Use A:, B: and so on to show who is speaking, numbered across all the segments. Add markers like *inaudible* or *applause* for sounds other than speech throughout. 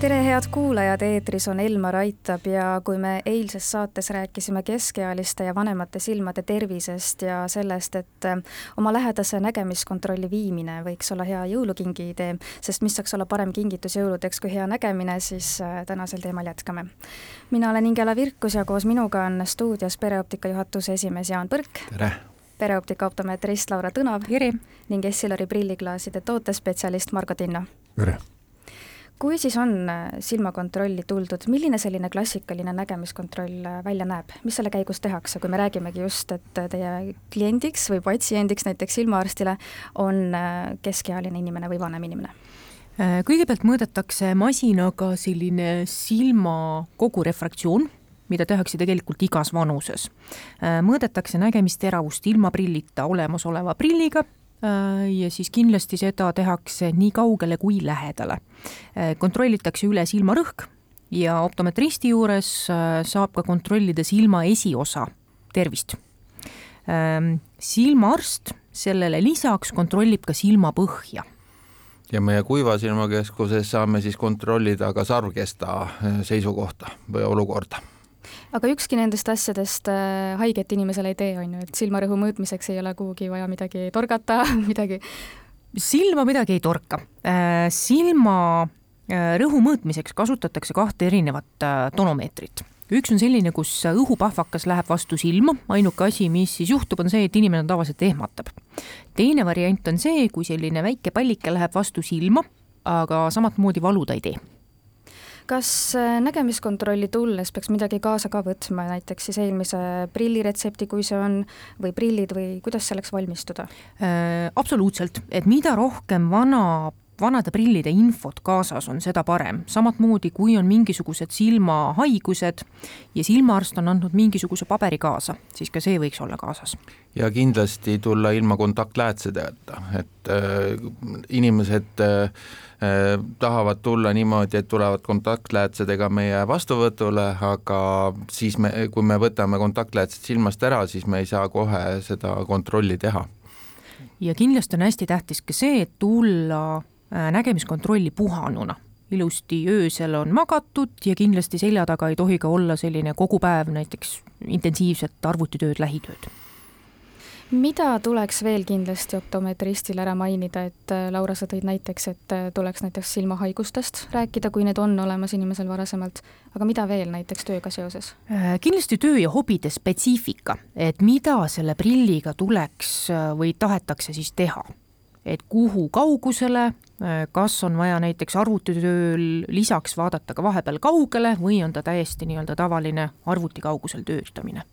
A: tere, head kuulajad, eetris on Elmar Aitab ja kui me eilses saates rääkisime keskealiste ja vanemate silmade tervisest ja sellest, et äh, oma lähedase nägemiskontrolli viimine võiks olla hea jõulukingi idee, sest mis saaks olla parem kingitus jõuludeks kui hea nägemine, siis äh, tänasel teemal jätkame. mina olen Ingela Virkus ja koos minuga on stuudios pereoptika juhatuse esimees Jaan Põrk.
B: tere!
A: pereoptika optomeetrist Laura Tõnav. ning Essilori prilliklaaside tootespetsialist Margo Tinno.
B: tere!
A: Kui siis on äh, silmakontrolli tuldud, milline selline klassikaline nägemiskontroll äh, välja näeb, mis selle käigus tehakse, kui me räägimegi just, et äh, teie kliendiks või patsiendiks, näiteks silmaarstile, on keskealine inimene või vanem inimene?
C: kõigepealt mõõdetakse masinaga selline silma kogurefraktsioon, mida tehakse tegelikult igas vanuses. mõõdetakse nägemisteravust ilma prillita olemasoleva prilliga ja siis kindlasti seda tehakse nii kaugele kui lähedale. Äh, kontrollitakse üle silmarõhk ja optometristi juures äh, saab ka kontrollida silma esiosa tervist. Ähm, silmaarst sellele lisaks kontrollib ka silmapõhja
B: ja meie kuiva silmakeskuses saame siis kontrollida ka sarvkesta seisukohta või olukorda
A: aga ükski nendest asjadest äh, haiget inimesele ei tee, on ju, et silmarõhu mõõtmiseks ei ole kuhugi vaja midagi torgata, *laughs* midagi.
C: silma midagi ei torka. Äh, silma äh, rõhu mõõtmiseks kasutatakse kahte erinevat tonomeetrit üks on selline, kus õhupahvakas läheb vastu silma, ainuke asi, mis siis juhtub, on see, et inimene tavaliselt ehmatab. teine variant on see, kui selline väike pallike läheb vastu silma, aga samatmoodi valu ta ei tee
A: kas äh, nägemiskontrolli tulles peaks midagi kaasa ka võtma, näiteks siis eelmise prilliretsepti, kui see on, või prillid või kuidas selleks valmistuda
C: äh,? absoluutselt, et mida rohkem vana vanade prillide infot kaasas on, seda parem. samamoodi, kui on mingisugused silmahaigused ja silmaarst on andnud mingisuguse paberi kaasa, siis ka see võiks olla kaasas.
B: ja kindlasti tulla ilma kontaktläätsedeta, et äh, inimesed äh, äh, tahavad tulla niimoodi, et tulevad kontaktläätsedega meie vastuvõtule, aga siis me, kui me võtame kontaktläätsed silmast ära, siis me ei saa kohe seda kontrolli teha
C: ja kindlasti on hästi tähtis ka see, et tulla nägemiskontrolli puhanuna. ilusti öösel on magatud ja kindlasti selja taga ei tohi ka olla selline kogu päev näiteks intensiivset arvutitööd, lähitööd
A: mida tuleks veel kindlasti optometristil ära mainida, et äh, Laura, sa tõid näiteks, et äh, tuleks näiteks silmahaigustest rääkida, kui need on olemas inimesel varasemalt, aga mida veel näiteks tööga seoses?
C: kindlasti töö ja hobide spetsiifika, et mida selle prilliga tuleks või tahetakse siis teha et kuhu kaugusele, äh, kas on vaja näiteks arvutitööl lisaks vaadata ka vahepeal kaugele või on ta täiesti nii-öelda tavaline arvuti kaugusel töötamine?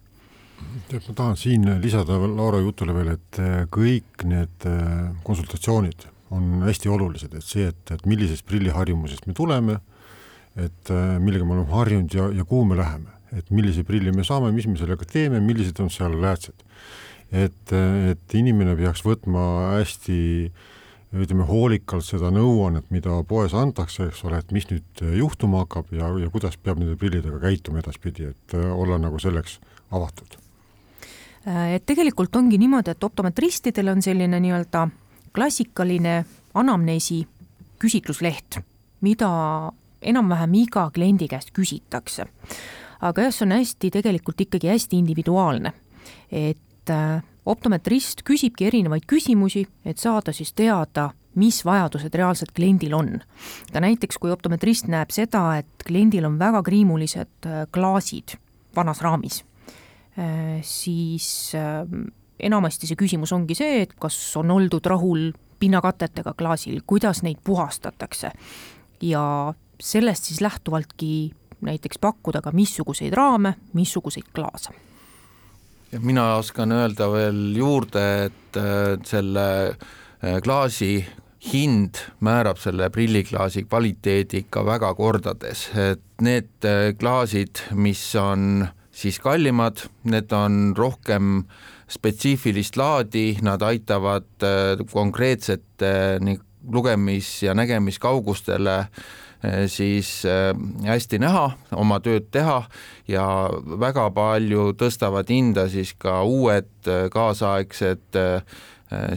D: tead, ma tahan siin lisada Laura jutule veel, et äh, kõik need äh, konsultatsioonid on hästi olulised, et see, et, et millisest prilliharjumusest me tuleme, et millega me oleme harjunud ja, ja kuhu me läheme, et millise prilli me saame, mis me sellega teeme, millised on seal läätsed et, et inimene peaks võtma hästi ütleme hoolikalt seda nõuannet, mida poes antakse, eks ole, et mis nüüd juhtuma hakkab ja, ja kuidas peab nende prillidega käituma edaspidi, et olla nagu selleks avatud.
C: et tegelikult ongi niimoodi, et optometristidel on selline nii-öelda klassikaline anamneesi küsitlusleht, mida enam-vähem iga kliendi käest küsitakse. aga jah, see on hästi, tegelikult ikkagi hästi individuaalne. et et äh, optometrist küsibki erinevaid küsimusi, et saada siis teada, mis vajadused reaalselt kliendil on. ka näiteks, kui optometrist näeb seda, et kliendil on väga kriimulised äh, klaasid vanas raamis, äh, siis enamasti see küsimus ongi see, et kas on oldud rahul pinnakatetega klaasil, kuidas neid puhastatakse ja sellest siis lähtuvaltki näiteks pakkuda ka missuguseid raame, missuguseid klaase
B: ja mina oskan öelda veel juurde, et äh, selle äh, klaasi hind määrab selle prilliklaasi kvaliteedi ikka väga kordades, et need äh, klaasid, mis on siis kallimad, need on rohkem spetsiifilist laadi, nad aitavad konkreetsete lugemis- ja nägemiskaugustele siis hästi näha, oma tööd teha ja väga palju tõstavad hinda siis ka uued kaasaegsed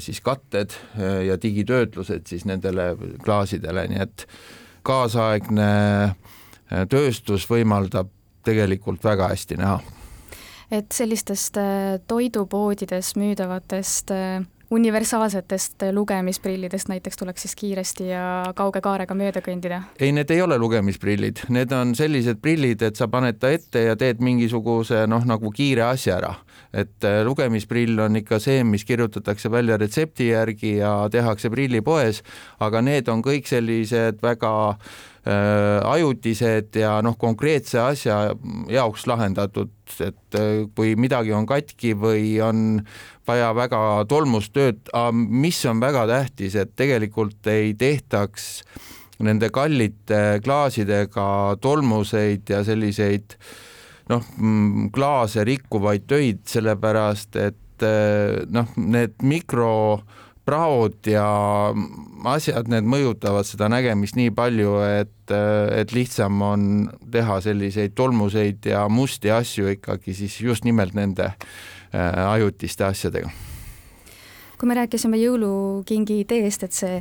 B: siis katted ja digitöötlused siis nendele klaasidele, nii et kaasaegne tööstus võimaldab tegelikult väga hästi näha.
A: Et sellistest äh, toidupoodides müüdavatest äh, universaalsetest lugemisprillidest näiteks tuleks siis kiiresti ja kauge kaarega mööda kõndida?
B: ei, need ei ole lugemisprillid, need on sellised prillid, et sa paned ta ette ja teed mingisuguse noh, nagu kiire asja ära. et äh, lugemisprill on ikka see, mis kirjutatakse välja retsepti järgi ja tehakse prillipoes, aga need on kõik sellised väga ajutised ja noh, konkreetse asja jaoks lahendatud, et äh, kui midagi on katki või on vaja väga tolmustööd, mis on väga tähtis, et tegelikult ei tehtaks nende kallite klaasidega tolmuseid ja selliseid noh, mm, klaase rikkuvaid töid, sellepärast et äh, noh, need mikro praod ja asjad, need mõjutavad seda nägemist nii palju, et, et lihtsam on teha selliseid tolmuseid ja musti asju ikkagi siis just nimelt nende äh, ajutiste asjadega
A: kui me rääkisime jõulukingi ideest, et see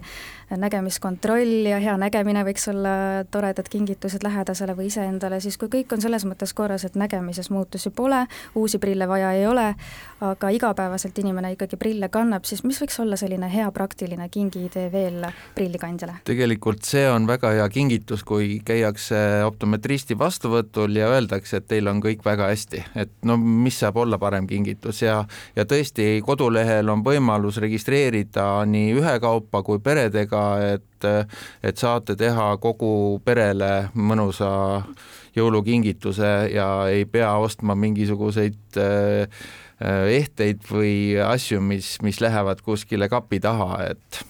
A: nägemiskontroll ja hea nägemine võiks olla toredad kingitused lähedasele või iseendale, siis kui kõik on selles mõttes korras, et nägemises muutusi pole, uusi prille vaja ei ole, aga igapäevaselt inimene ikkagi prille kannab, siis mis võiks olla selline hea praktiline kingiidee veel prillikandjale?
B: tegelikult see on väga hea kingitus, kui käiakse optometristi vastuvõtul ja öeldakse, et teil on kõik väga hästi, et no mis saab olla parem kingitus ja, ja tõesti, kodulehel on võimalus registreerida nii ühekaupa kui peredega et, et saate teha kogu perele mõnusa jõulukingituse ja ei pea ostma mingisuguseid äh, ehteid või asju, mis, mis lähevad kuskile kapi taha, et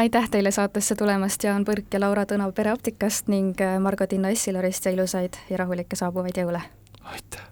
A: aitäh teile saatesse tulemast, Jaan Põrk ja Laura Tõnav Pereoptikast ning Margo Tinno Essilorist ja ilusaid ja rahulikke saabuvaid jõule!
B: aitäh!